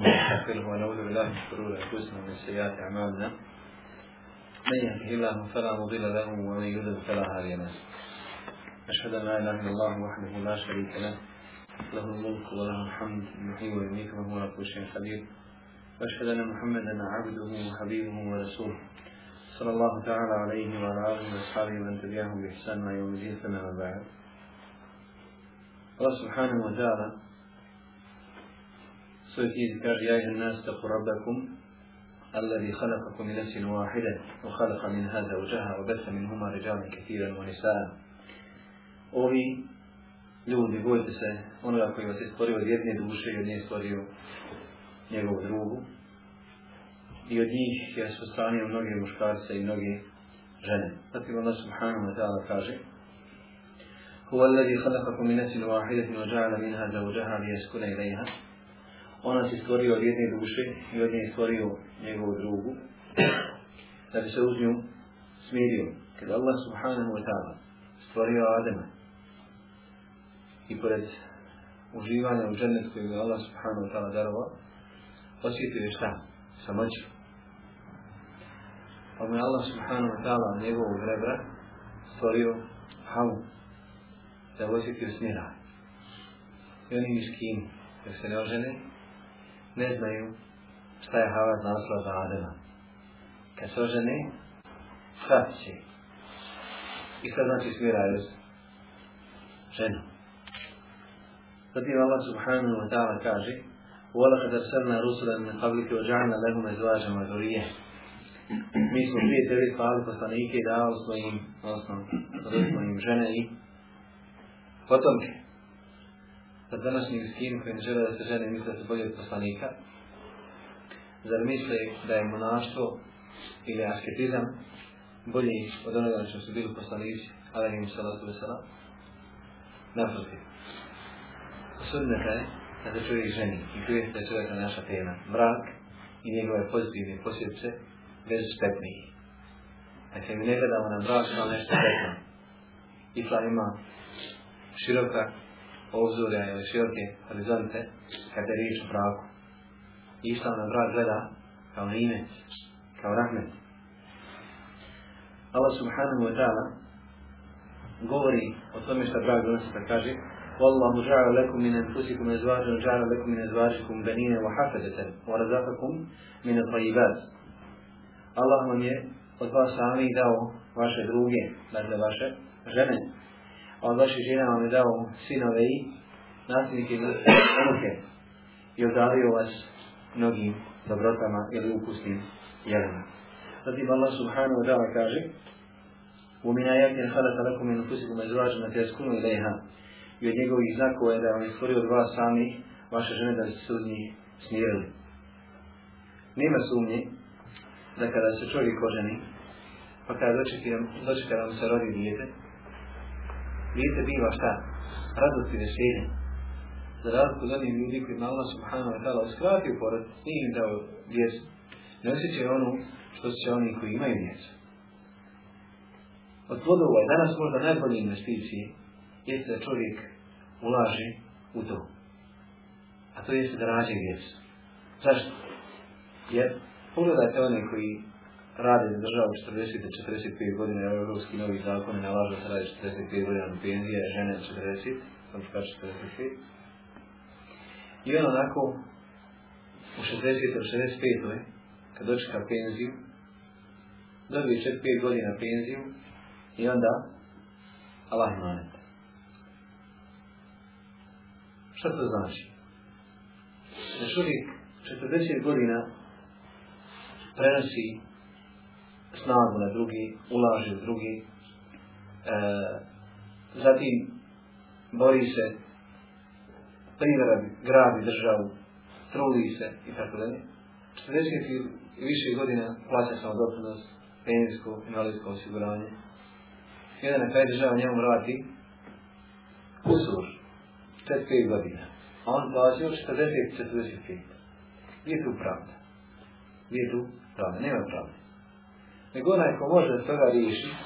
نستغفره ونعوذ بالله من شرور انفسنا ومن سيئات اعمالنا من يهده الله فلا مضل له ومن يضلل فلا هادي له اشهد ان لا اله الا الله وحده لا شريك له له الملك وله الحمد يحيي ويميت وهو على كل شيء قدير واشهد ان محمدا عبده وحبيبه ورسوله صلى الله تعالى عليه وعلى اله واصحابه ومن تبعهم باحسان الى يوم الدين ثم بعد الله سبحانه وتعالى سويتي قال يا أيها الناس اتقوا ربكم الذي خلقكم من نفس واحدة وخلق منها زوجها وبث منهما رجالا كثيرا ونساء أوي ljudi, bojte se onoga koji vas je stvorio od jedne duše i od nje stvorio njegovu drugu. I od njih je rasprostranio mnoge muškarce i mnoge žene. Zatim Allah subhanahu wa ta'ala kaže هو الذي خلقكم من نفس واحدة وجعل منها زوجها ليسكن إليها on nas je stvorio od jedne duše i od nje je stvorio njegovu drugu, da bi se uz nju smirio. Kada Allah subhanahu wa ta'ala stvorio Adama i pored uživanja u džennet koju je Allah subhanahu wa ta'ala darova, osjetio je šta? Samoću. Pa mu je Allah subhanahu wa ta'ala njegovog rebra stvorio havu, da je osjetio smira. I oni miskini, da se ne ožene, ne znaju šta je Havar nasla za Adema. Kad se ožene, shvatit će. I šta znači smira juz? Ženu. Zatim Allah subhanahu wa ta'ala kaže وَلَقَدْ أَرْسَلْنَا رُسُلًا مِنْ قَبْلِكِ وَجَعْنَا لَهُمَ أَزْوَاجًا وَذُرِّيَّةً Mi smo prije tebe slali poslanike i davali smo im, odnosno, smo žene i potomke. Za današnji miskini koji ne žele da se žene misle su bolje od poslanika, zar misle da je monaštvo ili asketizam bolji od onoga što su bili poslanici, ali im salatu vesela? Naprotiv. je da se čovjek ženi i da je čovjek na naša tema. Brak i njegove pozitivne posljedice bez štetnih. Dakle, mi ne gledamo na brak ali nešto I Islam ima široka obzorja ili horizonte je riječ o braku. I Islam na brak gleda kao kao rahmet. Allah subhanahu wa ta'ala govori o tome što brak donosi se pa kaže والله جعل لكم من أنفسكم أزواجا وجعل لكم من أزواجكم بنين وحفدة ورزقكم من الطيبات Allah vam je od vas samih dao vaše druge, dakle vaše žene, a od vaših žena vam je dao sinove i nasljednike i ruke i vas mnogim dobrotama ili ukusnim jelima. Zatim Allah subhanahu wa ta'ala kaže وَمِنْ آيَاتِ خَلَقَ لَكُمْ مِنْ أَنفُسِكُمْ أَزْوَاجًا لِتَسْكُنُوا إِلَيْهَا I od njegovih znakova je da vam je stvorio od vas samih vaše žene da se sudnji Nema sumnje da kada se čovjek oženi, pa kada dočeka nam se rodi dijete, Lice biva šta? Radost i veselje. Za razliku od onih ljudi koji Allah subhanahu wa ta'ala uskratio porad, nije im dao djecu. Ne osjećaju ono što se oni koji imaju djecu. Od plodova danas možda najbolje investicije jeste da čovjek ulaži u to. A to jeste da rađe djecu. Zašto? Jer pogledajte oni koji radi za državu 40 45 godina, jer evropski novi zakon je nalažu da radi 45 godina na penzije, žene 40, sam škar 45. I on onako u 60 65 kad dočeka penziju, dobije 4-5 godina penziju i onda Allah manet. Šta to znači? Znači 40 godina prenosi snagu na drugi, ulaže u drugi. E, zatim bori se privradi, gradi državu, truli se i tako dalje. 40 i više godina plaća sam doprinos, i invalidsko osiguranje. Jedan na kraj država njemu vrati usur, 45 godina, a on plaća 40-45. Gdje je tu pravda? Gdje je tu pravda? Nema pravda. Nego onaj ko može toga riješiti,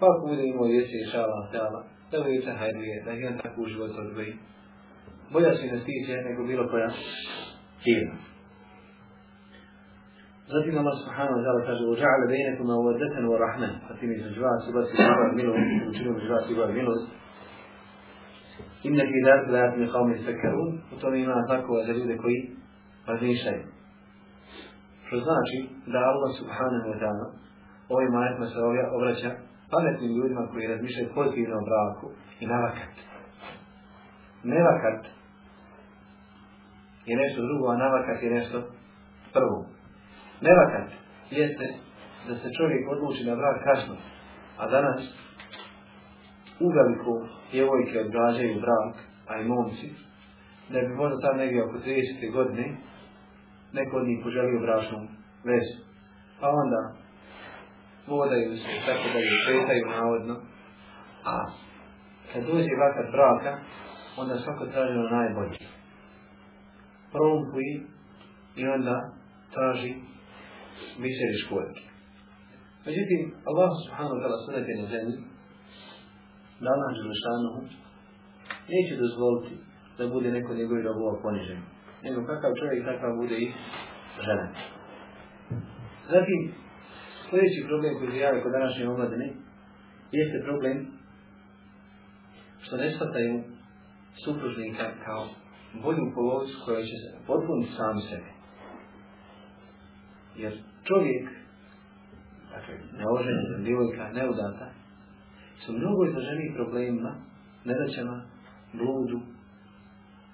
pa bude imao djece i šala tela, da uvijeća hajrije, da takvu život Bolja su nego bilo koja firma. Zatim Allah subhanahu wa ta'ala kaže وَجَعَلَ بَيْنَكُمَ وَدَّةً وَرَحْمَةً wa između vas ubaci ljubav milost, učinu među vas ljubav milost. Inna ima za koji razmišljaju. Što znači da Allah subhanahu wa ta'ala ovim ajetima se obraća pametnim ljudima koji razmišljaju pozitivno o braku i navakat. Nevakat je nešto drugo, a navakat je nešto prvo. Nevakat jeste da se čovjek odluči na brak kasno, a danas uveliko djevojke odgađaju brak, a i momci, da bi možda tam negdje oko 30. godine neko od njih poželio brašnu vezu. Pa onda vodaju se tako da ju šetaju navodno. A kad dođe vakat braka, onda svako traži ono najbolje. Prolomkuje i onda traži miseri školjke. Međutim, Allah subhanahu wa ta'ala sunete na zemlji, da nam neće dozvoliti da bude neko njegovi robova ponižen nego kakav čovjek takav bude i žena. Zatim, sljedeći problem koji se javlja kod današnje omladine jeste problem što ne shvataju supružnika kao bolju polovicu koja će potpuniti sam sebe. Jer čovjek, dakle, neoženjena divojka, neudata, su mnogo izraženiji problemima, nedaćama, bludu,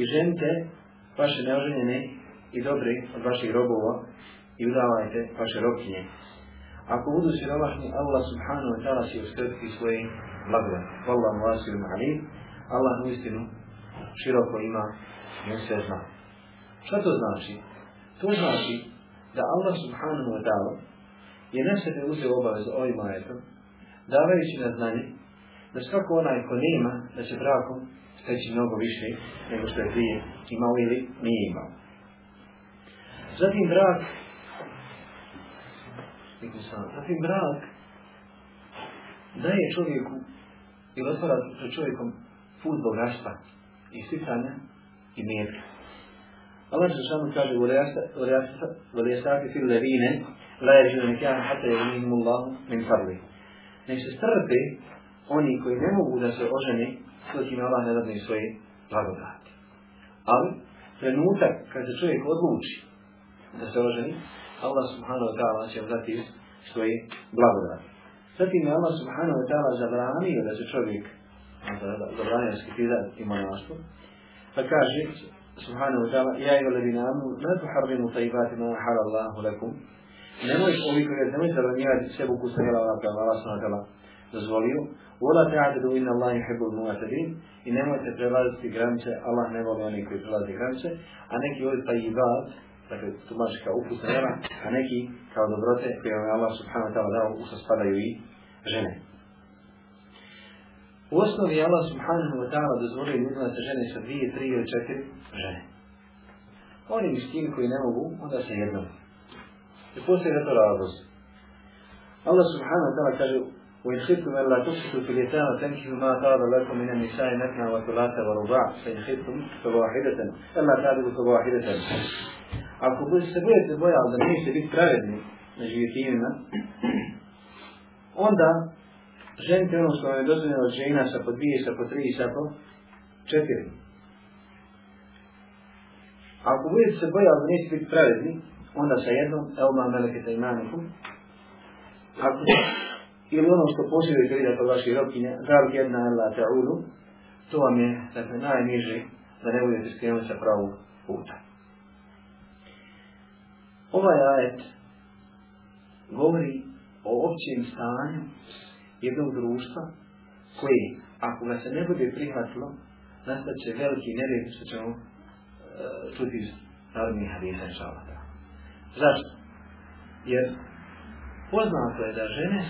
i ženite vaše neoženjene i dobre od vaših robova i udavajte vaše robkinje. Ako budu siromašni, Allah subhanahu wa ta'ala si uskratiti svoje blagodati. Wallahu asirum alim. Allah u istinu široko ima i sve zna. Šta to znači? To znači da Allah subhanahu wa ta'ala je na sebe uzeo obavezu ovim ajetom, davajući na znanje da svako onaj ko nema da će brakom steći mnogo više nego što je prije imao ili nije imao. Zatim brak, zatim brak daje čovjeku i otvara pred čovjekom put bogatstva i sitanja i mjetka. Allah samo kaže Ulijasati fil levine la je žena nikahan hata je unihim Allahu min farli. Nek se strpe oni koji ne mogu da se oženi sve time Allah ne dadne svoje blagodati. Ali, trenutak kad se čovjek odluči da se oženi, Allah subhanahu wa ta'ala će dati svoje blagodati. Zatim je Allah subhanahu wa ta'ala zabranio da se čovjek zabranio skitizat i monaštvo, pa kaže subhanahu wa ta'ala Ja i olevina amu, la tuharrimu tajibatima halallahu lakum. Nemoj ovi nemoj zabranjivati sebu kusajla Allah, Allah subhanahu wa ta'ala dozvolio. Vola ta'adidu inna Allahi hebul mu'atadin i nemojte prelaziti granice, Allah ne voli oni koji prelazi granice, a neki pa i tajibat, dakle tumači kao uput nema, a neki kao dobrote koje je Allah subhanahu wa ta'ala dao, usta spadaju i žene. U osnovi Allah subhanahu wa ta'ala dozvolio ljudima da žene sa dvije, tri ili četiri žene. Oni s tim koji ne mogu, onda se jednom. I postoje to razlozi. Allah subhanahu wa ta'ala kaže وإن خفتم ألا تصلوا في اليتامى فانكحوا ما طاب لكم من النساء مثنى وثلاثة ورباع فإن خفتم فواحدة ألا تعبدوا فواحدة عفوا بس سبوية سبوية عظيم هي سبيت براغني نجيتينا وندا جن كانوا سكونا دوزنا وجينا سبو دي سبو تري سبو تشتري عفوا بس سبوية عظيم هي سبيت براغني وندا سيدنا أو ما ملكت إيمانكم عفوا ili ono što posjeduje kada to vaši rokinja, zal jedna la ta'ulu, to vam je dakle, najniži da ne budete skrenuti sa pravog puta. Ovaj ajet govori o općem stanju jednog društva koji, ako ga se ne bude prihvatilo, nastat će veliki nered što ćemo e, čuti iz narodnih hadisa Zašto? Jer poznato je da žene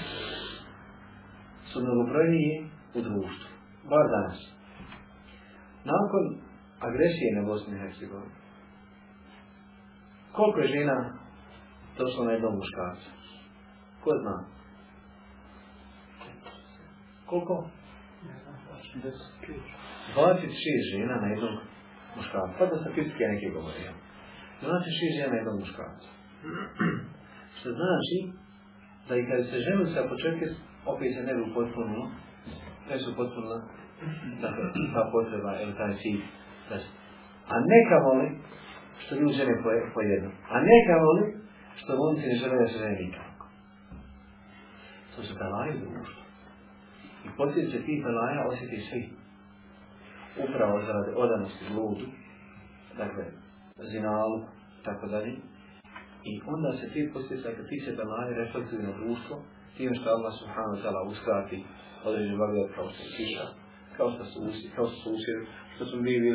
su mnogobrojniji u društvu, bar danas. Nakon agresije na Bosni i Hercegovini, koliko je žena došlo na jednog muškarca? Ko zna? Koliko? 26 žena na jednog muškarca. Sada pa statistike neke govorio. 26 žena na jednog muškarca. Što znači da i kad se ženu sa početke opet se ne bi potpuno, ne su potpuno dakle, ta potreba ili taj cilj. Znači, a neka voli što ljudi žene po, A neka voli što momci ne žele da se žene nikako. To su u društvu. I se ti belaja osjeti svi. Upravo zaradi odanosti ludu, dakle, zinalu, tako dalje. I onda se ti poslije, dakle, ti se belaje reflektuju na društvo, tim što Allah subhanahu wa ta'ala uskrati određen blagodat kao što su kiša, kao što su usje, kao što su usje, što su bili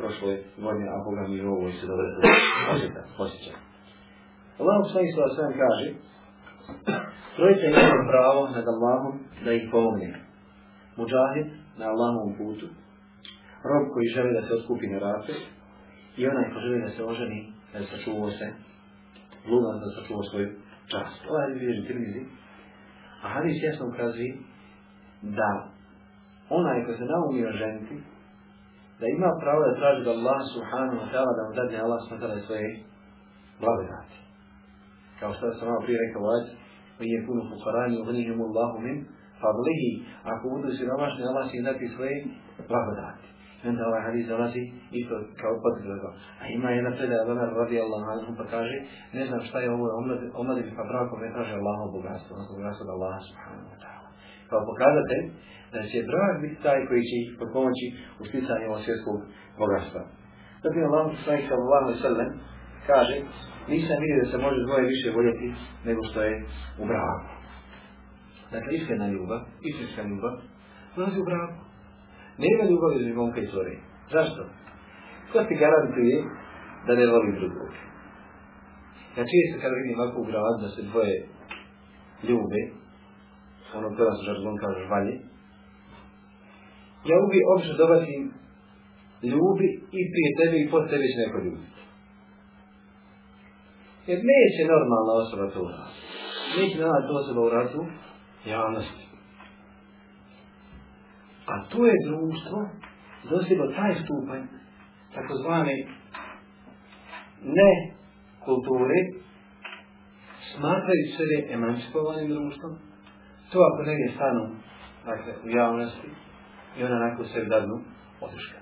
prošle godine, a Boga mi ovo se dobro osjeta, osjeća. Allah subhanahu wa ta'ala kaže, trojica ima pravo nad Allahom da ih pomogne. Mujahid na Allahovom putu, rob koji želi da se otkupi na rate i onaj ko želi da se oženi, da sačuvao se, ludan da sačuvao svoju čast. Ovaj je bilježi Tirmizi. A Hadis jasno ukazuje da onaj ko se naumio ženiti, da ima pravo da traži da Allah subhanahu wa ta'ala da mu dadne Allah subhanahu wa ta'ala svoje blagodati. Kao što sam malo prije rekao, ovaj, mi je puno pokoranje, ugnihim Allahu min, fablihi, ako budu siromašni, Allah će im dati svoje blagodati onda ovaj hadis dolazi isto kao potvrda. A ima jedna predaja od Omer radi Allahu anhu pa kaže ne znam šta je ovo omladin pa brakom ne traže Allahom bogatstvo, ono bogatstvo od Allaha subhanahu wa ta'ala. Kao pokazate da će brak biti taj koji će ih pomoći u sticanju ovog svjetskog bogatstva. Zatim Allah subhanahu sallallahu sallam kaže nisam vidio da se može dvoje više voljeti nego što je u braku. Dakle, iskrena ljubav, istinska ljubav, dolazi u braku. Nema ljubavi između momka i cure. Zašto? Ko ti garantuje da ne voli drugog? Ja često kada vidim ovako u gradu da se dvoje ljube, ono to nas žargon kao žvalje, ja uvijek obično dobacim ljubi i prije tebe i pod tebe će neko ljubiti. Jer neće normalna osoba to uraditi. Neće normalna osoba uraditi javnosti. A to je društvo dosjelo taj stupanj takozvane ne kulture smatraju sebe emancipovanim društvom. To ako negdje stanu dakle, u javnosti i ona nakon se dadnu otiška.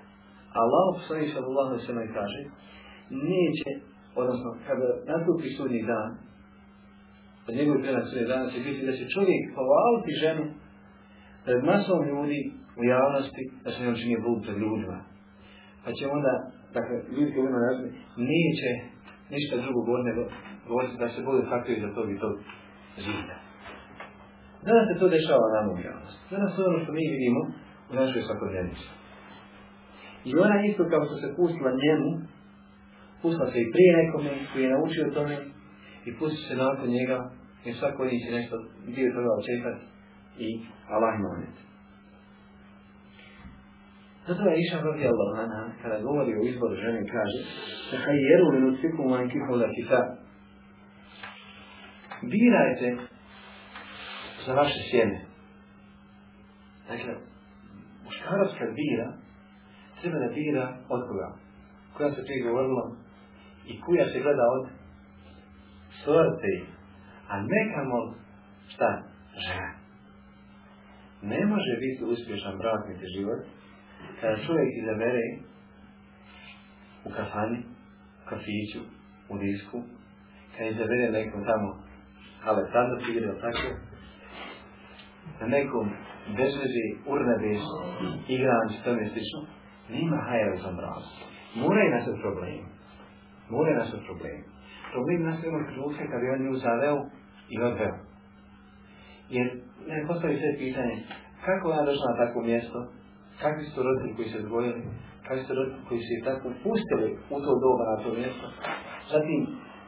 Allah poslani na sve kaže neće, odnosno kada nastupi sudni dan od njegove prena sudnje dana će biti da će čovjek povaliti ženu pred masom ljudi u javnosti da se ne učini glup pred ljudima. Pa će onda, dakle, ljudi koji imaju razmi, neće ništa drugo govoriti nego govoriti da se bude sakrio za tog i tog žita. Danas se to dešava nam u javnosti. Danas ono što mi vidimo u našoj svakodnevnici. I ona isto kao što se pustila njemu, pustila se i prije nekome koji je naučio tome i pusti se nakon njega jer svako njih će nešto dio toga očekati i Allah ima zato je Iša Rabi Allah anha, kada govori o izboru žene, kaže Tahajjeru min kita. Birajte za vaše sjeme. Dakle, muškarac kad bira, treba da bira od koga? Koja se prije govorila i koja se gleda od sorte, a nekamo šta? Žena. Ne može biti uspješan brak niti život kada e, čovjek izabere u kafani, u kafiću, u disku, kada izabere neko tamo Alessandro Tigre, ili tako, na nekom urna urnebeš, igran što tome slično, nima hajera za mraz. Mora je od problem. Mora je od Problem nas je onog trenutka kada je on nju zaveo i odveo. Jer ne postavi sve pitanje, kako ja došla na takvo mjesto, Kakvi su roditelji koji se odgojili? Kakvi su roditelji koji su tako pustili u to doba na to mjesto? Zatim,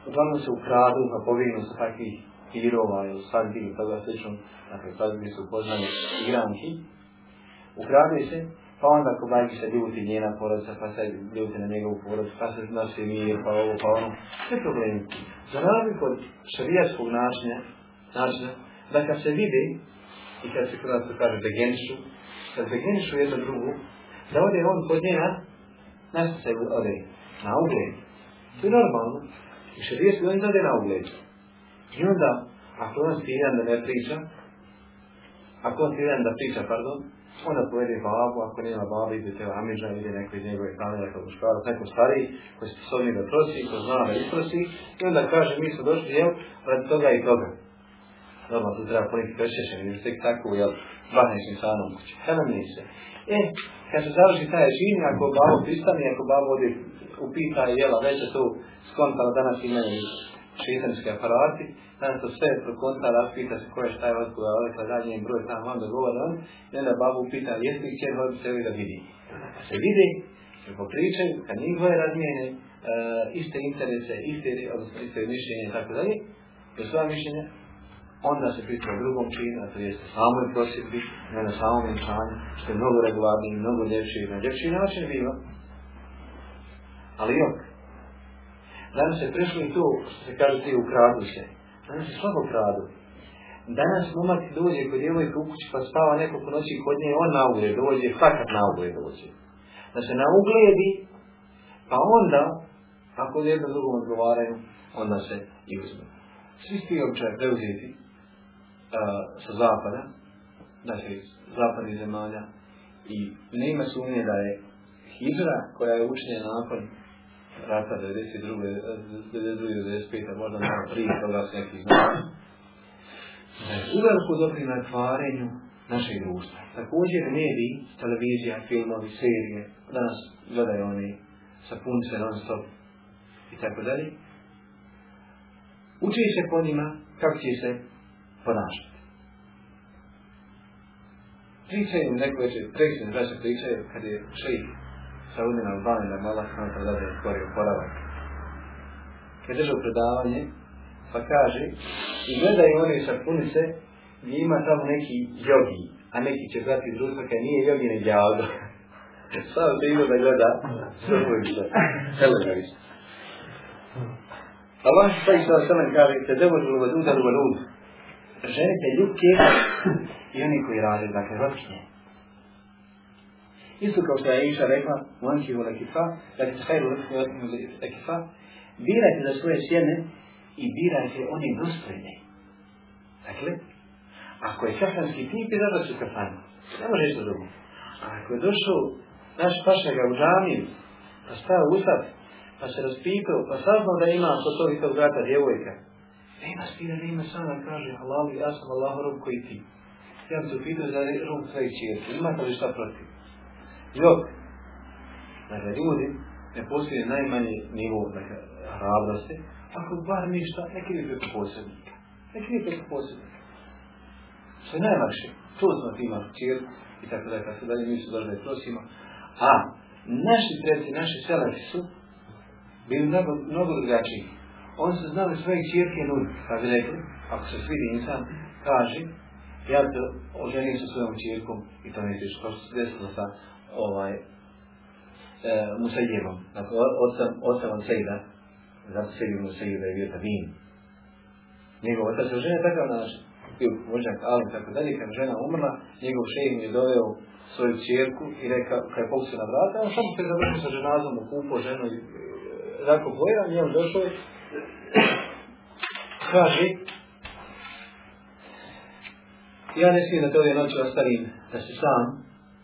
uglavnom se ukradu na pobjegnu sa takvih pirova ili svadbi ili toga slično, dakle svadbi su poznali igranki, ukradu se, pa onda ako bajki se ljuti njena porodica, pa se ljuti na njegovu porodicu, pa se nosi mir, pa ovo, pa ono, sve problemi. Za razliku od šarijaskog načina, načina, da kad se vidi i kad se kod nas kaže da genšu, kad se grijenišu jednu drugu, da ode on kod njega na, na se ode? Na ugled. To je normalno. I šarijeski on ode na ugled. I onda, ako on stiran da ne priča, ako on stiran da priča, pardon, onda povede babu, ako nema babu, ide teo Amidža, ide neko iz njegove kamere, kao muškarac, neko stariji, koji se sposobni da prosi, ko zna da isprosi, i onda kaže, mi smo došli, jel, radi toga i toga normalno tu treba poniti prešešen, ili tek tako, jel, baš insanu u kući. se. E, kad se završi taj režim, ako babo pristane, ako babo odi upita, jela, već je to skontala, danas imaju šitanske aparati, danas to sve prokontala, pita se ko je šta je odkuda, kada zadnji je broj, tamo onda govore on, i onda babu upita, jesi li će se da vidi. Pa se vidi, se popričaju, kad njih dvoje razmijene, e, iste interese, iste, odnosno iste mišljenje i tako dalje, je mišljenje, onda se priča o drugom činu, a to je samo i ne na samom imčanju, što je mnogo regularniji, mnogo ljepši i na ljepši način biva. Ali jok. Danas se prešlo i to, što se kaže ti ukradu se. Danas se slabo kradu. Danas momak dođe kod djevojke u kući pa spava neko ko noći kod nje, on na ugled dođe, fakat na ugled dođe. Da se na pa onda, ako jedno drugom odgovaraju, onda se i uzme. Svi ti će preuzeti E, sa zapada, znači zapadnih zemalja i nema sumnje da je hijra koja je učinjena nakon rata 92. 95. možda malo prije toga se neki znaju. Znači, Uveliko na tvarenju našeg društva. Također mediji, televizija, filmovi, serije, danas gledaju oni sapunce non stop i tako dalje. Uči se po njima kako će se ponašati. Pričaju neko već, previše znači pričaju kad je šeji sa Udina Albani na Mala Santa da je stvorio boravak. Kad držao predavanje, pa kaže, i gledaju one šarpunice gdje ima tamo neki jogi, a neki će zvati iz Rusa kaj nije jogi ne djavdo. Sada se ima da gleda, srvojišta, helenovišta. Allah sve što sam kaže, te devođu u vadu da u ženite ljubke i oni koji rade, dakle, robkinje. Isto kao što je Iša rekla, u Ankivu Lekifa, dakle, Hajru Lekifa, birajte za svoje sjene i birajte oni dostojni. Dakle, ako je kafanski tip, je dobro su kafanu. Ne može ništa drugo. A ako je došao naš paša ga u džamiju, pa stao usad, pa se raspitao, pa saznao da ima kod tog djevojka, nema spiranja ime sada, kaže Allah, ja sam Allah rob koji ti. Ja bi se upitao za rob tvoje čirke, imate li šta protiv? Jok. Dakle, ljudi ne postoje najmanji nivo dakle, hrabrosti, ako bar ništa, neki bi preko posebnika. Neki bi preko posebnika. Što je najlakše, to smo ti imali čir, i tako da kad se dalje nisu došli prosima. A naši treci, naši seleci su bili mnogo, mnogo drugačiji on se znao i svoje čirke nuditi, pa bi rekli, ako se svidi insan, kaže, ja te oženim sa svojom čirkom i to nećeš, kao što se desilo sa ovaj, e, Musejimom, dakle, otcem otcem od Sejda, zato Sejdi Musejida je bio tabin. Njegov otac je žena takav naš, bio vođak Ali, tako dalje, kad žena umrla, njegov šejim je doveo svoju čirku i rekao, kad je pokusio na vrata, on samo se završio sa ženazom, ukupo ženu tako, e, e, zako boja, i on došao Kaže, ja ne smijem da te ove noći ostavim, da se sam,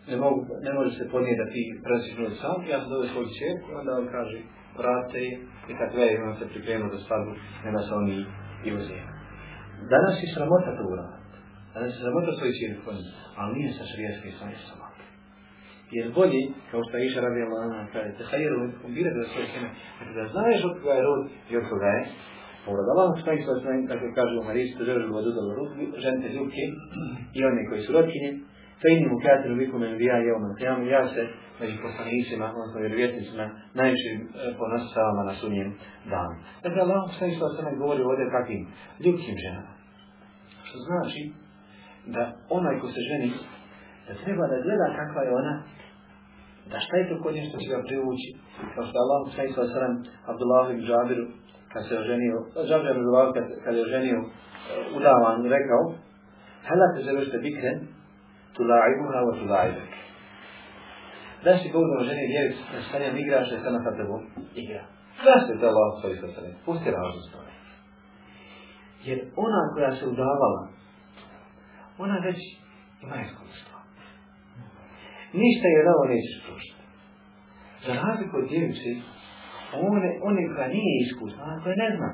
ne, mogu, ne može se podnijeti da ti noć sam, ja sam dobio svoju čerku, onda on kaže, vrate i kad imam se pripremio za svadbu, nema se oni i, uzijem. Danas je sramota to uraditi. Danas je sramota svoju čerku, ali nije sa šrijeske sam sama. Jer bolji, kao što je Iša radi Allah, kaže, te hajeru, umbirati da svoje sjeme, znači da znaješ od koga je rod i od koga je porod. Allah ono što je svoje sjeme, kako kaže u Marisu, to želiš vodu ruku, žente ljubke i one koji su rodkinje, to inim u katiru viku men bija i ovom kajamu, ja se među poslanicima, odnosno vjerovjetnicima, najviše e, ponosavama na sunnijem danu. Dakle, Allah ono što je svoje sjeme govori ovdje kakvim ljubkim ženama. Što znači da onaj ko se ženi, da treba da gleda kakva je ona da šta je to kod njih što će ga privući? Kao što Allah sve sa sram Abdullahu i Džabiru kad se oženio, Džabir je kad, kad je oženio e, udavan rekao Hala te želeš te bikren tulaibuha wa tulaibek Da si govno oženio djevic da se sa igraš da se na kad tebom igra. Da se te Allah sve sa sram, pusti razum s Jer ona koja se udavala ona već ima iskustvo ništa je dao neće nećeš proštati. Za razliku od djevice, one, one koja nije iskusna, ona koja ne zna,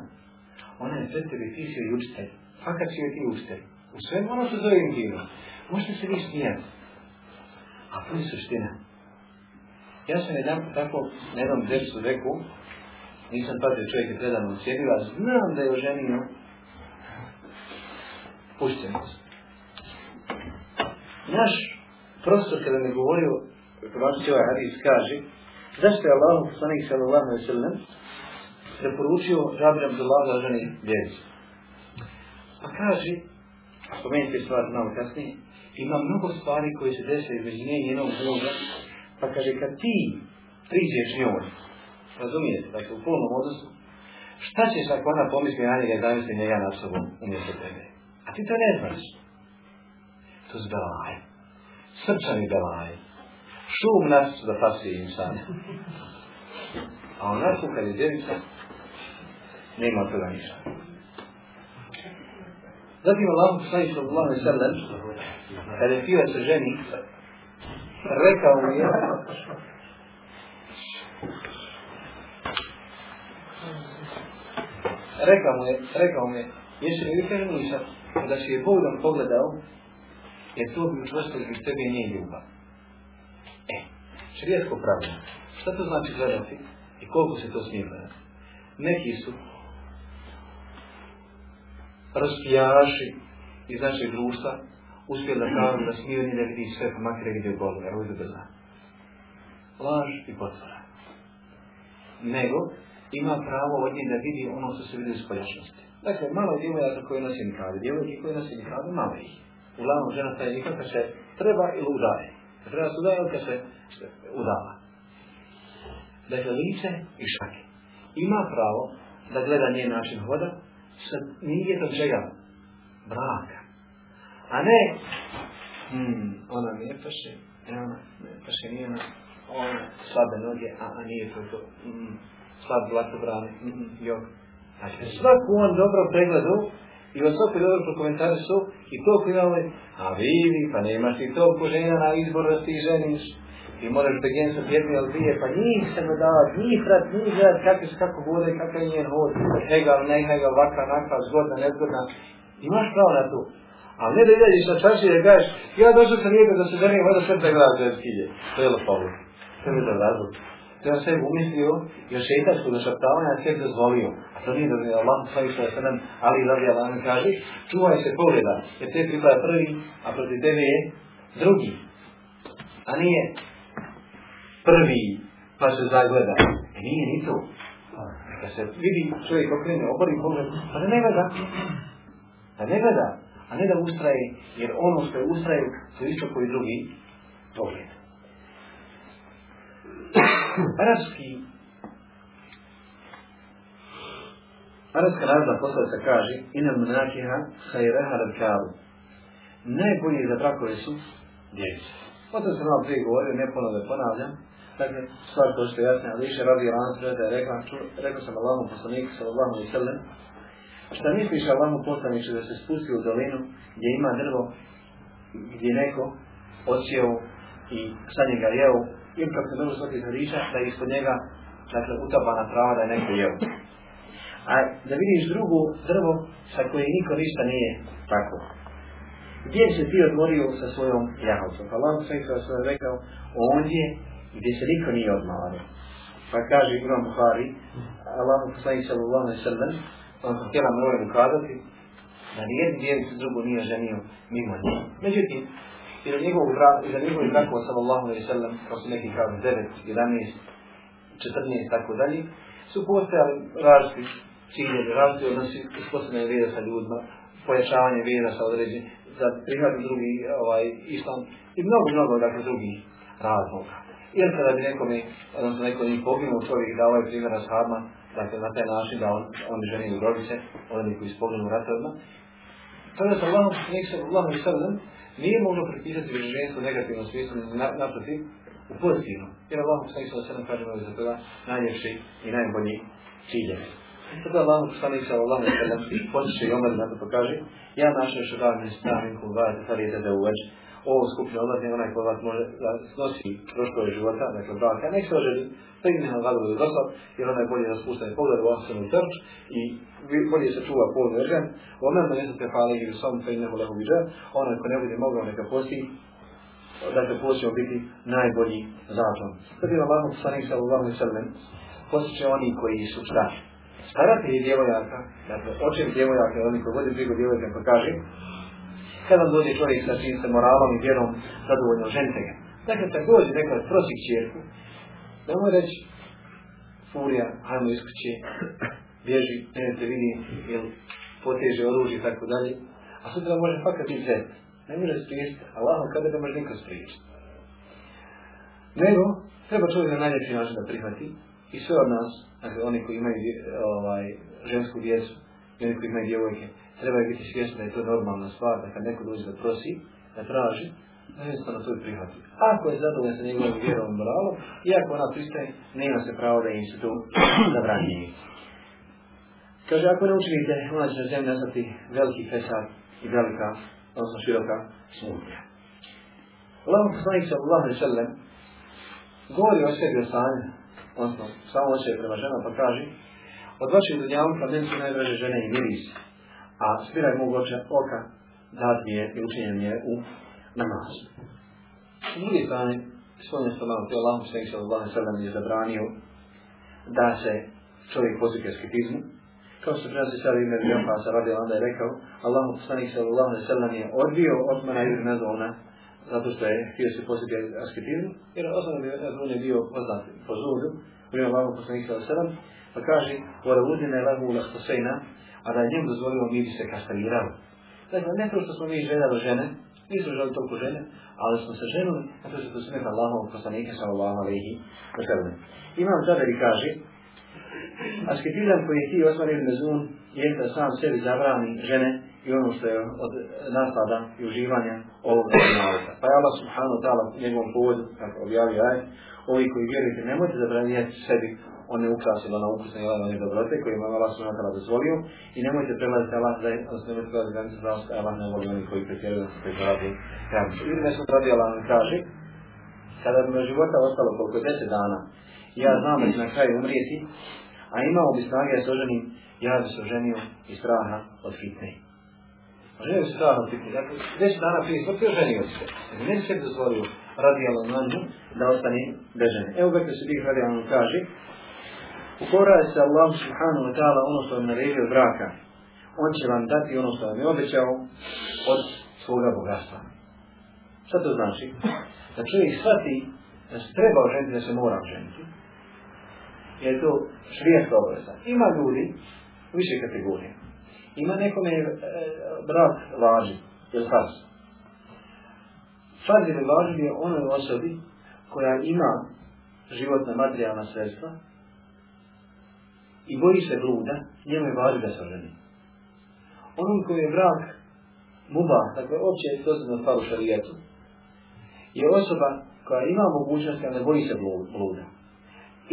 ona je sve tebi, ti si joj učitelj, kad si joj ti učitelj. U svemu ono se zove intimno. Možete se vi smijati, a to je suština. Ja sam jedan tako na jednom dresu rekao, nisam pazio čovjek je predano sjedio, a znam da je oženio puštenicu. Naš profesor kada mi govorio, promačući ovaj hadis, kaže, zašto je Allah, poslanik sallallahu alaihi sallam, preporučio Žabir Abdullah da ženi djecu? Pa kaže, a spomenite stvar malo kasnije, ima mnogo stvari koje se desa između nje i njenog druga, pa kaže, kad ti priđeš njoj, razumijete, dakle u polnom odnosu, šta ćeš ako ona pomisli na njega zamisli njega nad sobom umjesto tebe? A ti to ne znaš. To zbelaj srčani belaje. Šum nas da pasi insan. A u onako kad je djevica, nema toga ništa. Zatim Allah poslani u alaihi sallam, kada je pio se ženi, rekao mu je, rekao mu je, rekao mu je, jesi li vi krenuli sad, kada si je povodom pogledao, jer to bi učvrstilo iz tebe nije ljubav. E, širijetko pravno. Šta to znači gledati i koliko se to smije gledati? Neki su raspijaši iz našeg društva uspjeli da kažu da smiju ni da vidi sve, pa makar je vidio golu, jer ovdje Laž i potvora. Nego, ima pravo od nje da vidi ono što se vidi u spoljačnosti. Dakle, malo djevojaka koje nosi i djevojki koje nosi nikabe, malo ih uglavnom žena staje nikad kad se treba ili udaje. Kad treba se udaje ili kad se udava. Dakle, lice i šake. Ima pravo da gleda njen način hoda sa nijetom čega? Braka. A ne, hmm, ona mi je paše, ona, ne, paše nije ona, ona, slabe noge, a, a nije to to, mm, slab blatu brane, mm, hmm, jok. Dakle, svaku on dobro pregledu, i vas opet dobro komentari su i to imali, a vidi, pa nemaš ti toliko žena na izbor da ti ženiš. I moraš begenstati jedni ili dvije, pa njih se ne dava, njih rad, njih rad, kako se kako bude, kakav je njen hod, hegal, ne hegal, ovakva, nakva, zgodna, nezgodna. Imaš pravo na to. Ali ne da ideš na čaši i da ja došao sam lijeka da se ženim, hoda sve da gledam ženskilje. To je lopavno. To je razlog. To je sve umislio i od šeitanskog ja sve dozvolio. A to nije je Allah što je sve ali radi Allah nam kaže, čuvaj se pogleda, jer te pripada prvi, a proti tebe je drugi. A nije prvi, pa se zagleda. E, nije ni to. Kad se vidi čovjek okrene, obori pogled, pa da ne gleda. Da pa ne gleda, a ne da ustraje, jer ono što je ustraje, su isto koji drugi pogled. Arabski Arabska razna se kaže Ina munakiha hajreha rabkalu Najbolji za brakove su djevice. O sam malo prije govorio, ne ponovno da ponavljam. Dakle, stvar to što je ali više radi o Sreda je rekla, rekao sam Allahom poslaniku Allahom i sallam, šta misliš Allahom poslaniku da se spusti u dolinu gdje ima drvo, gdje neko ocijeo i sa njega jeo ili kako se dobro shvatiti iz da je ispod njega dakle, utapana trava da je neko jeo. A da vidiš drugu drvo sa koje niko ništa nije tako. Gdje se ti odmorio sa svojom jahovcom? Pa Allah sve sve sve rekao ondje gdje se niko nije odmorio. Pa kaže Imam Buhari, Allah sve sallallahu alaihi sve on sam htjela moram ukazati, da nijedni vjernici drugo nije ženio mimo nje. Međutim, i za njegovu i za njegovu brakova sallallahu alaihi ve sellem, kao su neki kao 9, 11, 14 tako dalje, su postojali različiti ciljevi, različiti odnosi uspostavljanje vjera sa ljudima, pojačavanje vjera sa određenim, za prihvati drugi ovaj, islam i mnogo, mnogo dakle, drugih razloga. Jer kada bi nekome, odnosno neko njih poginuo čovjek dao ovaj primjer Ashabima, dakle na taj način da on, on ženi u rodice, oni koji spoginu u ratovima, tada se Allah, nek se uglavnom, i sallam, nije moglo pripisati veličenstvo negativno negativnom smislu, naprotiv, u pozitivnom. Jer Allah poslanik sallallahu alejhi ve kaže da je toga najljepši i najbolji ciljevi. Sada Allah poslanik sallallahu alejhi ve sellem i Omer na to kaže: "Ja naše šedan ne stavim kod vas, da li da ovo skupno odlazi onaj ko vas može da snosi troškove života, dakle braka, nek se to pregne na zadovoljno dosta, jer ona je bolje raspušten pogled u osnovnu trč i bolje se čuva pol vežen, ona ne znate hvala i sam pregne mu lehuđe, onaj ko ne bude mogao neka posti, da dakle posljedno biti najbolji zakon. Sada je Allah poslanik sallallahu alaihi sallam, posjeće oni koji su šta? je djevojaka, dakle očevi djevojaka, oni koji vodi brigu djevojaka, pa kaže, kada dođe čovjek sa čim se moralom i vjerom zadovoljno žente ga. Dakle, kad dođe neka prosi čerku, da mu reći, furija, hajmo iskuće, bježi, ne te vidi, jel, poteže oružje i tako dalje. A sutra može fakat biti zet. Ne može spriječiti. lahko kada ga može niko spriječiti? Nego, treba čovjek na najljepši način da prihvati i sve od nas, dakle, oni koji imaju ovaj, žensku djecu, i oni koji imaju djevojke, trebaju biti svjesni da je to normalna stvar, da kad neko dođe da prosi, da traži, da jednostavno to je prihvati. Ako je zadovoljan sa njegovom vjerom moralom, iako ona pristaje, nema se pravo da im se to Kaže, ako ne učinite, ona će na zemlji nastati veliki fesar i velika, odnosno široka smutnja. Allah poslanik u alaihi sallam govori o sebi o stanju, odnosno samo o sebi prema pa kaže, od vaših dunjavka meni su najdraže žene i miris, a spiraj mog oča, oka dat je i učinjen je u namazu. S drugi strane, spomenuo sam malo, te Allahom sve sallallahu sallam je zabranio da se čovjek pozive skeptizmu, kao što prenosi sada ime Bjoha sa radi onda je rekao, Allahom poslanik sallallahu sallam je odbio otmana i Mezona zato što je htio se posjeti asketizmu, jer je ibn on je bio poznat po zulju, u ime Allahom poslanik sallallahu sallam, pa kaže, وَرَوُدِنَ lahko sejna, a da je njemu dozvolimo mi bi se kastrirali. Dakle, ne to što smo mi željeli žene, nismo želi toliko žene, ali smo se ženili, a to se to sunet Allahov poslanika Allahom, alaihi i sallam. Imam i kaže, asketizam koji je ti Osman ibn Mezun je da sam sebi zabrani žene i ono što je od naslada i uživanja ovog naroda. Pa je Allah subhanahu ta'ala njegovom povodu, kako objavio aj, ovi koji vjerujete, nemojte zabranijati sebi on ne ukrasi znači, na ukusne jelene one dobrote koje vam Allah subhanahu ta'ala dozvolio i nemojte prelaziti Allah da nemojte prelaziti granicu zato Allah ne voli oni koji pretjeruju da se prekorazi granicu. Ili nešto radi Allah nam kaže kada bi na života ostalo koliko deset dana ja znam da ću na kraju umrijeti a imao bi snage da se oženim ja bi se oženio iz straha od fitne. Oženio se straha od fitne. Dakle, deset dana prije smrti oženio se. Dakle, ne bi se dozvolio radi Allah da ostane bežene. Evo Bekir Sidik radi Allah kaže Ukoraj se Allah subhanahu wa ta'ala ono što vam naredio braka. On će vam dati ono što vam je obećao od svoga bogatstva. Šta to znači? Da čovjek shvati da se treba oženiti, da se mora oženiti. Jer je to švijeska obreza. Ima ljudi više kategorije. Ima nekome e, brak važi jel farz. Farz ili važi je onoj osobi koja ima životna materijalna sredstva i boji se bluda, njemu je važno da se oženi. Onom koji je brak muba, dakle opće je dozirno stvar u šarijetu, je osoba koja ima mogućnost da ne boji se bluda.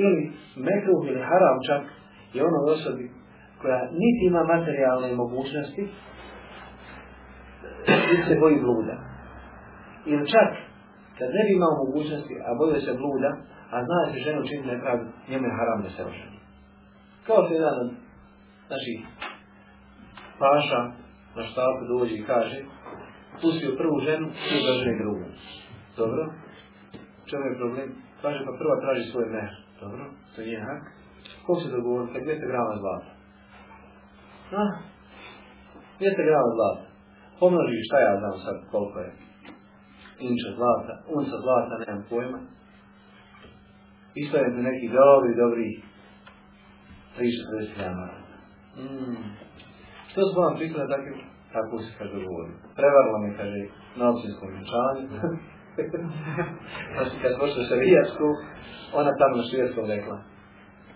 Ili mekruh ili haram čak je ono osobi koja niti ima materijalne mogućnosti, niti se boji bluda. Ili čak kad ne bi imao mogućnosti, a boje se bluda, a zna se ženu čini nepravdu, njemu je haram da se oženi. Kao se jedan znači, od paša na štapu dođe i kaže pustio prvu ženu, i da žene drugu. Dobro? Čemu je problem? Kaže pa prva traži svoje mehr. Dobro? To je hak. Ko se dogovori? Pa 200 grama zlata. Da, 200 grama zlata. Pomnoži šta ja znam sad koliko je. Inča zlata, unca zlata, nemam pojma. Isto je neki dobri, dobri priče do islama. Mm. Što smo vam pričali, dakle, tako se kaže govori. Prevarla mi, kaže, na općinskom vjenčanju. znači, kad pošla šarijatsku, ona tamo na rekla,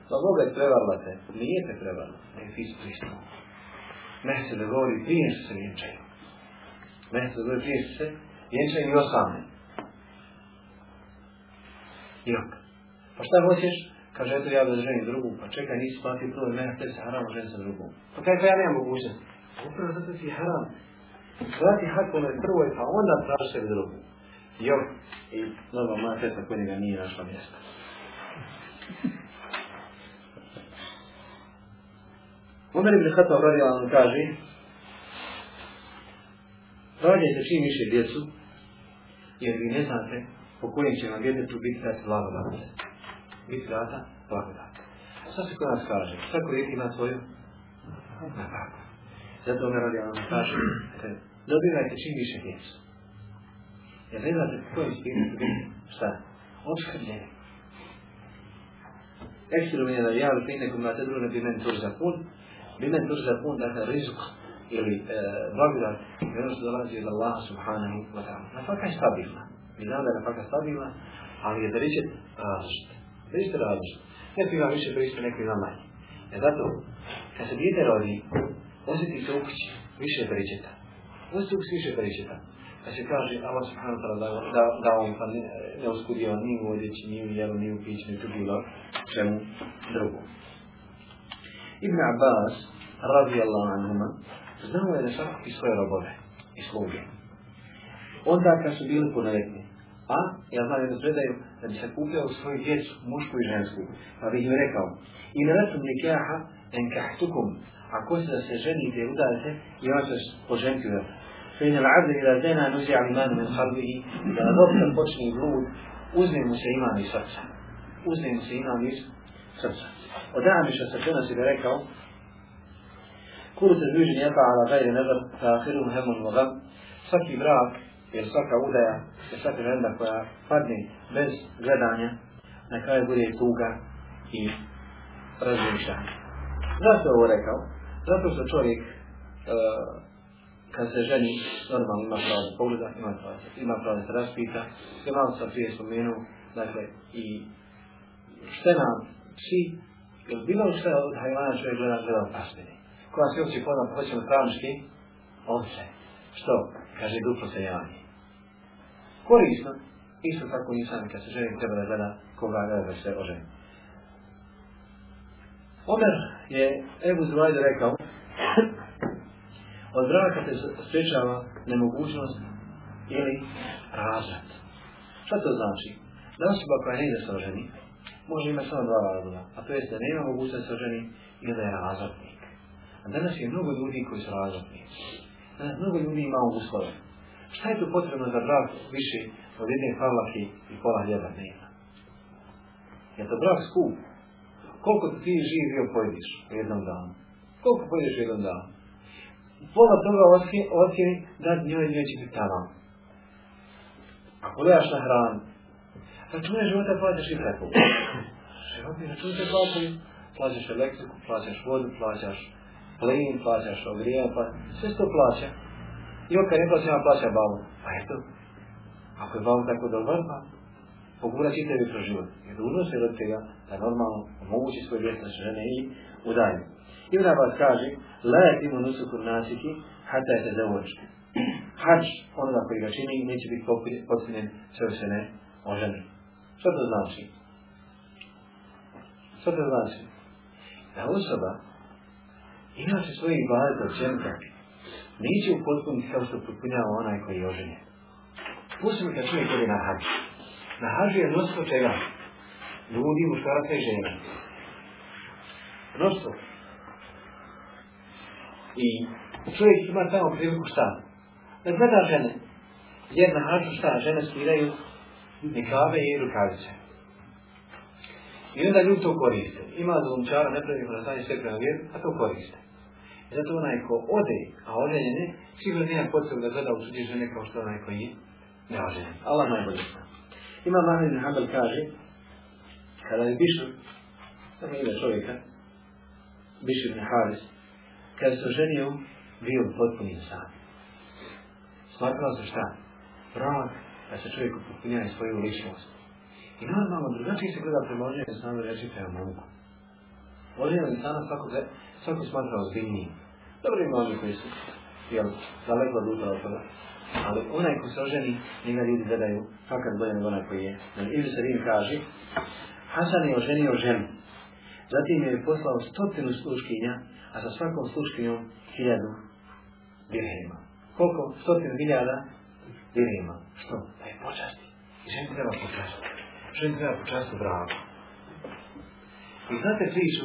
pa Boga je prevarila te, nije te prevarila, ne ti si pristala. Ne se da govori prije što se vjenčaju. Ne se da govori prije što se vjenčaju i osamne. Jok. Pa šta hoćeš? Kaže, eto ja da ženim drugu, pa čekaj, nisi platio prvo imena, te se haram ženi sa drugom. Pa kaj, pa ja nemam mogućnost. Upravo zato si haram. Vrati hak onoj prvoj, pa onda praviš se drugu. Jo, i nova moja teta koji njega nije našla mjesta. Umar ibn Khattab radijalan kaže Rađajte čim više djecu, jer vi ne znate po kojim će vam djetetu biti taj blagodat biti data blagodat. Šta se kod nas kaže, svako rijek ima svoju napadu. Zato me radi vam ono, kaže, dobivajte čim više djecu. Jer ne znate ko je biti šta? Obskrbljenje. Ekstru mi je da javi pinekom na te druge bi meni tuž za pun, bi meni za pun, dakle, rizik ili e, blagodat, jer ono što dolazi od Allaha subhanahu wa ta'ala. Nafaka je stabilna. Mi znam da je nafaka stabilna, ali je da reći različite. Vi ste različiti. Neki vam više pristup, neki vam manje. E zato, kad se dijete rodi, osjeti se u kući više pričeta. Osjeti u više pričeta. Kad se kaže Allah subhanahu wa ta'ala da, da, da on pa ne, ne uskudio ni u odjeći, ni u jelu, ni u pići, ni u bilo čemu drugom. Ibn Abbas, radijallahu anhuma, znao je da svakog i svoje robove i sluge. Onda kad su bili punoljetni, a pa, ja znam jednu predaju da bi se u svoju djecu, mušku i žensku. Pa bih im rekao, i ne ratum nikaha en kahtukum, ako se da se ženite i udajete, i ona će poženiti vas. فإن العبد إذا زنى نزع الإيمان من قلبه إذا ضبط počne blud, uzme mu se iman iz srca. Uzme mu se iman iz srca. Od Amiša sa prenosi bi rekao, Kuru ljuži jefa ala gajre nevar, fa ahirum hemun vagam, svaki brak jer svaka udaja, jer svaka žena koja padne bez gledanja, na kraju bude tuga i razmišljanje. Zašto je ovo rekao? Zato što čovjek, e, kad se ženi, normalno ima pravo da pogleda, ima pravo, ima pravo da se raspita. Sve malo sam prije spomenuo, dakle, i šta nam psi, jer bilo šta od hajvana čovjek gleda, gleda u pasmini. Koja se uopće podam, hoćemo ovdje, ovce. Što? Kaže, duplo se javi korisno. Isto tako sami kad se želim treba da gleda koga gleda da se oženi. Omer je Ebu Zuajdu rekao od braka se sprečava nemogućnost ili razvrat. Šta to znači? Da osoba koja ne ide može imati samo dva razloga, a to je da nema mogućnost da ili da je razvratnik. A danas je mnogo ljudi koji su razvratnici. mnogo ljudi ima uslove. Šta je tu potrebno za brak više od jedne i pola hljeba nema? Je to brak skup? Koliko ti živio pojediš u jednom danu? Koliko pojediš u jednom danu? Pola toga osjeni da njoj neće biti tamo. Ako gledaš na hranu, računaj života plaćaš i Život Životni račun se plaćaju. Plaćaš elektriku, plaćaš vodu, plaćaš plin, plaćaš ogrijan, plaćaš... Sve se to plaća. I on kad ne plaća, ona plaća babu. Pa eto, ako je babu tako dobar, pa pogura čitavi kroz život. Jer se od tega da normalno omogući svoje djece žene i udaje. I onda vas kaže, lajati mu nusuku nasiki, hata je se zavočiti. Hač, onoga koji ga čini, neće biti potpunjen sve se ne oženi. Što to znači? Što to znači? Da osoba inače svoje ibadete od čemka neće upotpuniti kao što potpunjava onaj koji je oženjen. Pustimo kad čovjek ide na hađu. Na hađu je mnoštvo čega? Ljudi, muškaraca i žena. Mnoštvo. I čovjek ima tamo priliku šta? Da gleda žene. Jer na hađu šta? Žene skidaju nikave i rukavice. I onda ljudi to koriste. Ima zlomčara, ne pravi sve prema vjeru, a to koriste. Zato onaj ko ode, a oženjen je, sigurno nije potrebno da gleda u tuđe žene kao što onaj koji je neoženjen. Allah najbolje zna. Ima Mahmed Hanbal kaže, kada je Bišu, samo ime čovjeka, Bišu ibn Haris, kada se oženio, bio potpuni insan. Smatrao se šta? Pravak, da se čovjek upotpunjava svoju ličnost. I normalno, drugačije se gleda prema oženju, samo reći prema mogu. Volio insana svako, svako smatra ozbiljnijim. Dobro ima oni koji su jel, daleko od utra od toga. Ali onaj ko se oženi, njega ljudi gledaju fakat bolje nego onaj koji je. Ili se Sarin kaže, Hasan je oženio ženu. Zatim je poslao stotinu sluškinja, a sa svakom sluškinjom hiljadu dirhima. Koliko? Stotinu hiljada dirhima. Što? Da je počasti. I ženi treba počasti. Ženi treba počasti bravo. I znate priču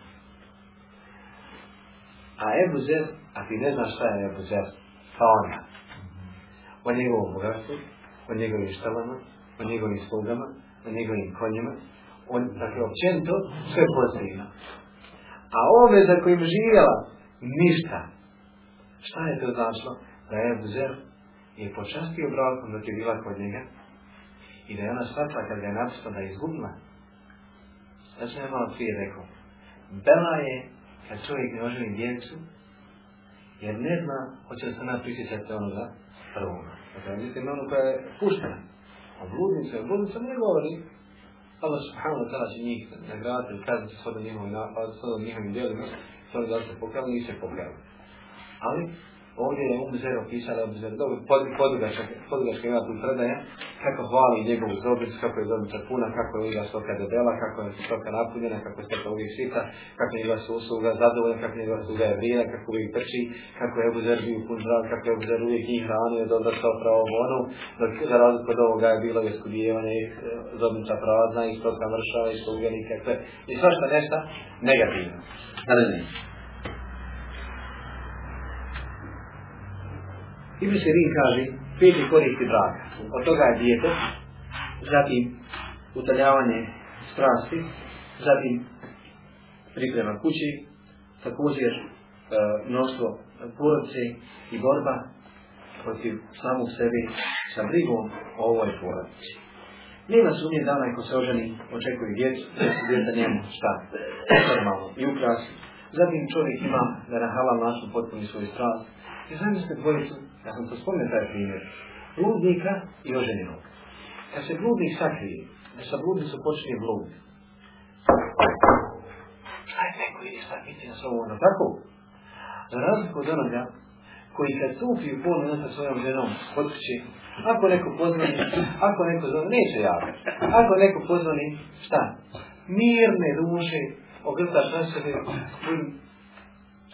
A Ebu Zer, a ti ne znaš šta je Ebu Zer, faona. O njegovom vrstu, o njegovim štalama, o njegovim slugama, o njegovim konjima, on, dakle, općenito, sve poznaje. A ove za kojim živjela, ništa. Šta je to značilo? Da je Ebu Zer je počastio brakom dok je bila kod njega i da je ona shvatila kad ga je napisala da je izgubila. Znači je malo prije rekao. Bela je kad čovjek ne oženi djecu, jer ne zna hoće li se ona prisjećati onoga prvoga. Dakle, mislim ono koja je puštena. A bludnica, bludnica ne govori. Allah subhanahu wa ta'ala će njih nagraditi kazati, kazniti s hodom njihovim, s njihovim djelima, s hodom da se pokrali, nisu pokrali. Ali, ovdje je Umzer opisala, Umzer, dobro, podugačka ima tu predaja, kako hvali njegovu zobnicu, kako je zobnica puna, kako je uvijek stoka debela, kako je stoka napunjena, kako je stoka uvijek sita, kako je njegova usluga zadovoljna, kako je njegova usluga je vrijedna, kako uvijek trči, kako je obuzer bio pun zdrav, kako je obuzer uvijek njih hranio, dobro što pravo ono, dok za razliku od ovoga je bilo je skudijevanje, eh, zobnica prazna, i stoka mršava, i sluga nikakve, i svašta nešto negativno. Naravno. Ibn Sirin kaže, Peti koristi brak. Od toga je dijete, zatim utaljavanje strasti, zatim priprema kući, također e, mnoštvo porodice i borba protiv samog sebe sa brigom o ovoj porodici. Nema sumnje da onaj ko se oženi očekuje djecu, da se njemu šta, normalno i ukrasi. Zatim čovjek ima da na halal način potpuni svoju strast. I zamislite dvojicu ja sam to spomenuo taj primjer. Bludnika i oženjenog. Kad se bludnik sakrije, da sa bludnicom počne blud. Šta je neko ili šta biti na svom ono, tako? Za razliku od onoga koji kad tupi u polu sa svojom ženom kod ako neko pozvani, ako neko zove, neće javiti. Ako neko pozvani, šta? Mirne duše, ogrtaš na sebe,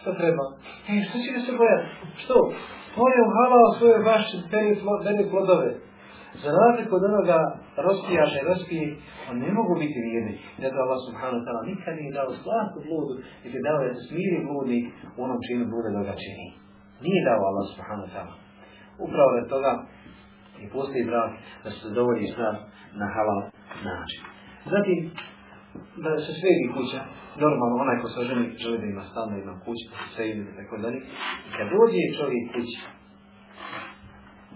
šta treba? E, što će se bojati? Što? svojom halal, svoje peni, deli plodove. Za razliku od onoga rospijaša i rospije, on ne mogu biti vjerni. Zato Allah subhanahu ta'ala nikad nije dao slatku bludu, ili dao je smiri bludi u onom činu blude da čini. Nije dao Allah subhanahu ta'ala. Upravo je toga i postoji brak da se zadovolji snad na halal način. Zatim, da se svedi kuća, normalno onaj ko se oženi želi da ima stan, da ima da se i tako dalje. I kad dođe čovjek kući,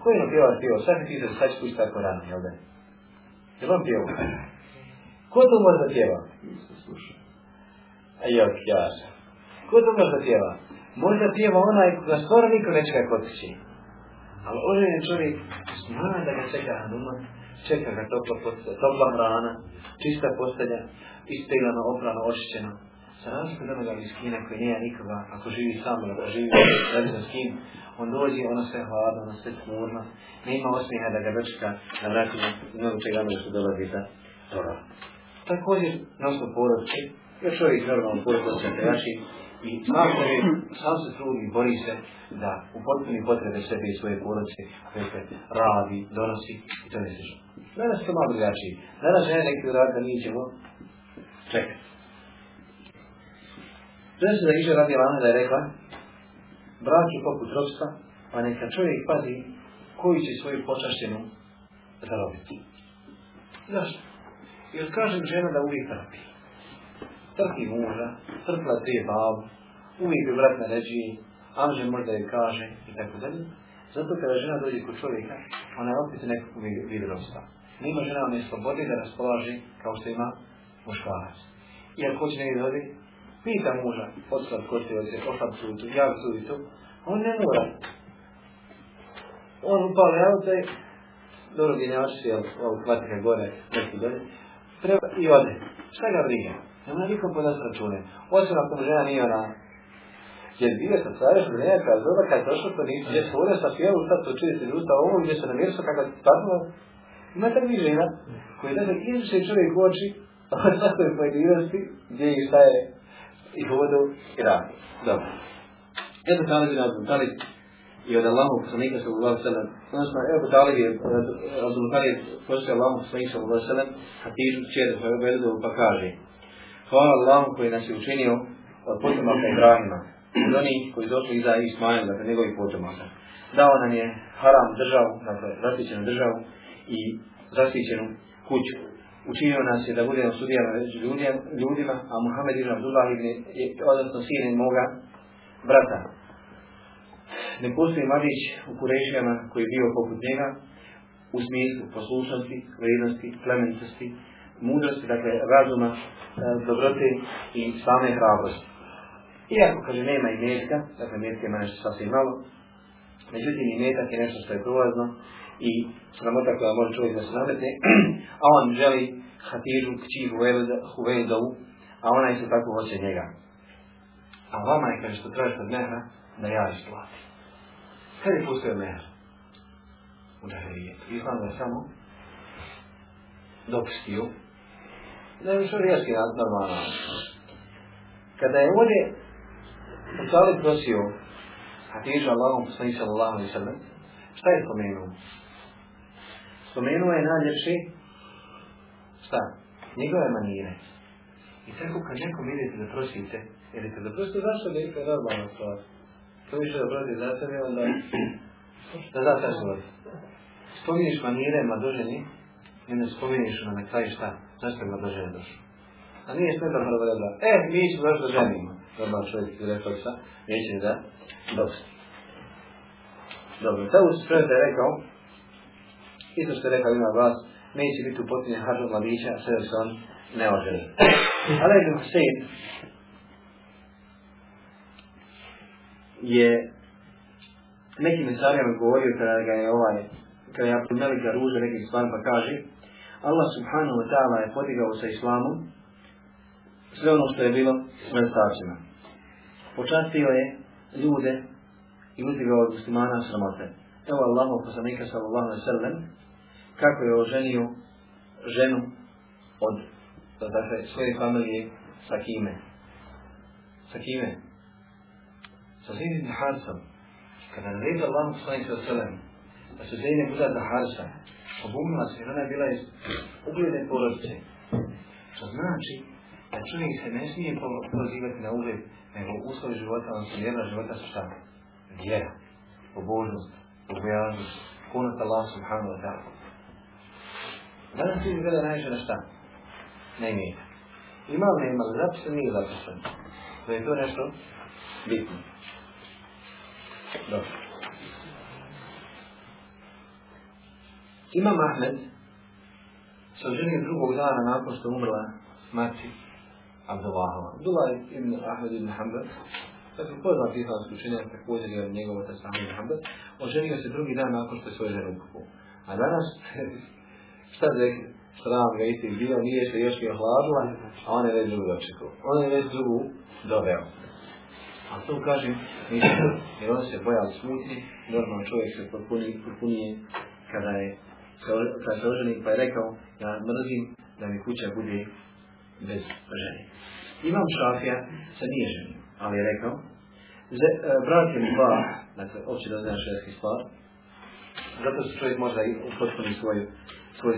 koji je ono pjeva pjeva? Sad mi pitao, sad ću kuć tako rano, jel da? Jel on pjeva? Ko to može da pjeva? A jel, sam. Ko to može da pjeva? Možda pjeva onaj koga stvarno niko neće kako otići. Ali oženjen čovjek zna da ga čeka hanuma, čeka ga topla, topla čista postelja, ispegljeno, oprano, očišćeno. Sa razliku od onoga miskina koji nije nikoga, ako živi sam ako živi zajedno s kim, on dođe, ono sve hladno, ono sve tmurno, nema osmijeha da ga dočeka na vratu mnogo čega ono se dolazi za toga. Također, na osnovu porodke, jer čovjek normalno porodko se i sam se, sam se trudi, bori se da u potpuni potrebe sebe i svoje porodice, koje se radi, donosi i to ne sliče. Danas je to malo drugačije. Danas žene neki uradi mi ćemo Čekaj. se da iže radi Lana da je rekla, braću poput robstva, pa neka čovjek pazi koji će svoju počaštenu zarobiti. Zašto? Jer kažem žena da uvijek trpi. Trpi muža, trpla dvije babu, uvijek je vrat na ređiji, anđel možda je kaže i tako dalje. Zato kada žena dođe kod čovjeka, ona je opet nekako vidi Nima žena ne slobode da raspolaži kao što ima muškarac. I ako hoće negdje odi, pita muža, oslab kotio se, oslab sutu, ja tu, on ne mora. On upali auto i dobro njači, si, ovog kvatika gore, neki dođe, treba i ode. Šta ga brinja? Ne mora nikom podat račune. Osim ako mu žena nije ona jer bile sa stvareš u nekakva kada kad došlo to nisi, gdje su ovdje sa pjevu, sad to čili se ljuta ovo, gdje se namirso, kada je spadno, ima i žena koji da se izvrše čovjek u oči, svakoj pojedinosti gdje i šta je i hodu i radi. Dobro. Eto Talib i Abdul Talib i od Allahog poslanika sallallahu sallam. Znači, ono Evo Talib je eh, Abdul Talib poslije Allahog poslanika sallallahu sallam će da svoju vedu pa kaže Hvala Allahom koji nas je učinio od potomaka Ibrahima od onih koji došli iza Ismajla, dakle njegovih potomaka. Dao nam je haram državu, dakle zasvićenu državu i zasvićenu kuću učinio nas je da budemo sudijama među ljudima, a Muhammed ibn Abdullah ibn, odnosno sin moga brata. Ne postoji mladić u Kurešijama koji je bio poput njega u smislu poslušnosti, vrednosti, plemenitosti, mudrosti, dakle razuma, e, dobrote i same hrabrosti. Iako, kaže, nema i metka, dakle metke ima nešto sasvim malo, međutim i metak je nešto što je prolazno, i sramota koja može čovjek da se nametne, a on želi Hatiru kći Huvejdovu, a ona isto tako hoće njega. A vama je, kaže, što tražite od mehra, da ja isplati. Kad je pustio mehr? U I Islam ga samo dopustio. Da je šarijaski normalno. Kada je ovdje u prosio Hatiža Allahom poslanih sallallahu alaihi sallam, šta je spomenuo? Spomenuo je najljepši šta? Njegove manire. I tako kad nekom idete da prosite, ili kada prosto zašto da idete normalno stvar? To više da brodi za sebe, onda da zataš vodi. Spominješ manire mladoženi, i onda spominješ ono na kraju šta? Zašto je mladoženi došao? A nije sve dobro da da, e, mi ćemo došli da ženimo. Normalno čovjek ti rekao šta, neće da dosti. Dobro, to u sve je rekao, Isto što je rekao ima vas, neće biti u potpunje hađu mladića, sve se on ne oželi. Ali Ibn Hussein je nekim mesarima govorio kada ga je ovaj, kada je Abdul Melika ruža nekim stvarima pa kaže Allah subhanahu wa ta'ala je podigao sa islamom sve ono što je bilo smrtačima, Počastio je ljude i uzdigao od muslimana sramote evo Allah poslanika sallallahu alaihi sallam, kako je oženio ženu od dakle, svoje familije sa kime? Sa kime? Sa Harsom. Kada je naredio Allah poslanika sallallahu da se Zidin uzad na Harsa, obumila se ona je bila iz ugljede porodice. Što znači da čovjek se ne smije pozivati na ugled, nego uslovi života, se vjerna života su šta? Vjera, pobožnost, ubojavanje konat Allah subhanahu wa ta'ala. Danas svi gleda najviše na šta? Na ima. Imam ne ima, imam, zapisan nije zapisan. Da je to nešto bitno. Dobro. Imam Ahmed se oženio drugog dana nakon što umrla mati Abdullahova. Abdullah ibn Ahmed ibn Hanbal Dakle, poznat islamski učenjak također je njegov otac Sami Muhammed, oženio se drugi dan nakon što je svoju ženu kupio. A danas, šta da rekli, sram ga isti bio, nije se još je hladila, a on je već drugu dočekao. On je već drugu doveo. A to kažem, mislim, jer on se bojao smuti, normalno čovjek se potpunije kada je kada se oženi, pa je rekao, ja mrzim da mi kuća bude bez žene. Imam šafija, sad nije ženi ali je rekao, brate e, mi dva, dakle, opće da znaš stvar, zato što čovjek možda i upotpuni svoju, svoju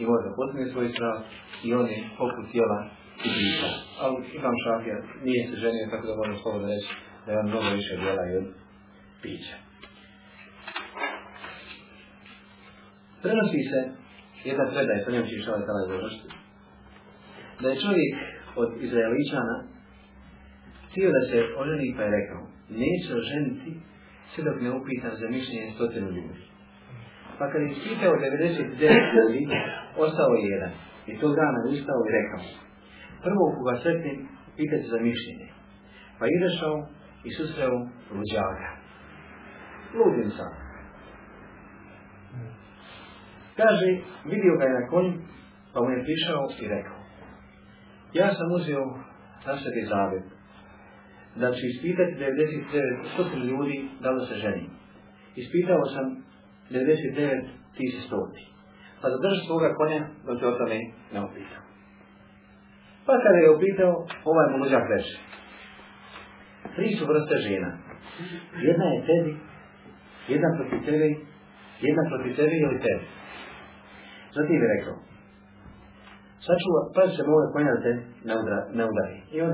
i možda potpuni svoju strast i on je poput tijela i bića. Ali imam šafija, nije se ženio, tako da možemo slobodno reći da imam mnogo više djela i od pića. Prenosi se jedna predaja, to njemu će išao je tala da je čovjek od Izraeličana htio da se oženi pa je rekao, neće oženiti sve dok ne upitam za mišljenje stotinu ljudi. Pa kad je pitao 99 ljudi, ostao je jedan. I tog dana ustao i rekao, prvo koga sretnim, pitati za mišljenje. Pa je izašao i susreo luđaka. Ludim sam. Kaže, vidio ga je na konju, pa mu je prišao i rekao, ja sam uzeo na sebi da će ispitati 99 ljudi da li se ženi. Ispitao sam 99 ti se stoti. Pa zadrži svoga konja do te o tome ne opitao. Pa kada je opitao, ovaj mu luđak Tri su vrste žena. Jedna je tebi, jedna proti tebi, jedna proti tebi ili tebi. Zatim je rekao, sačuva, pazi se moga konja da te ne udari.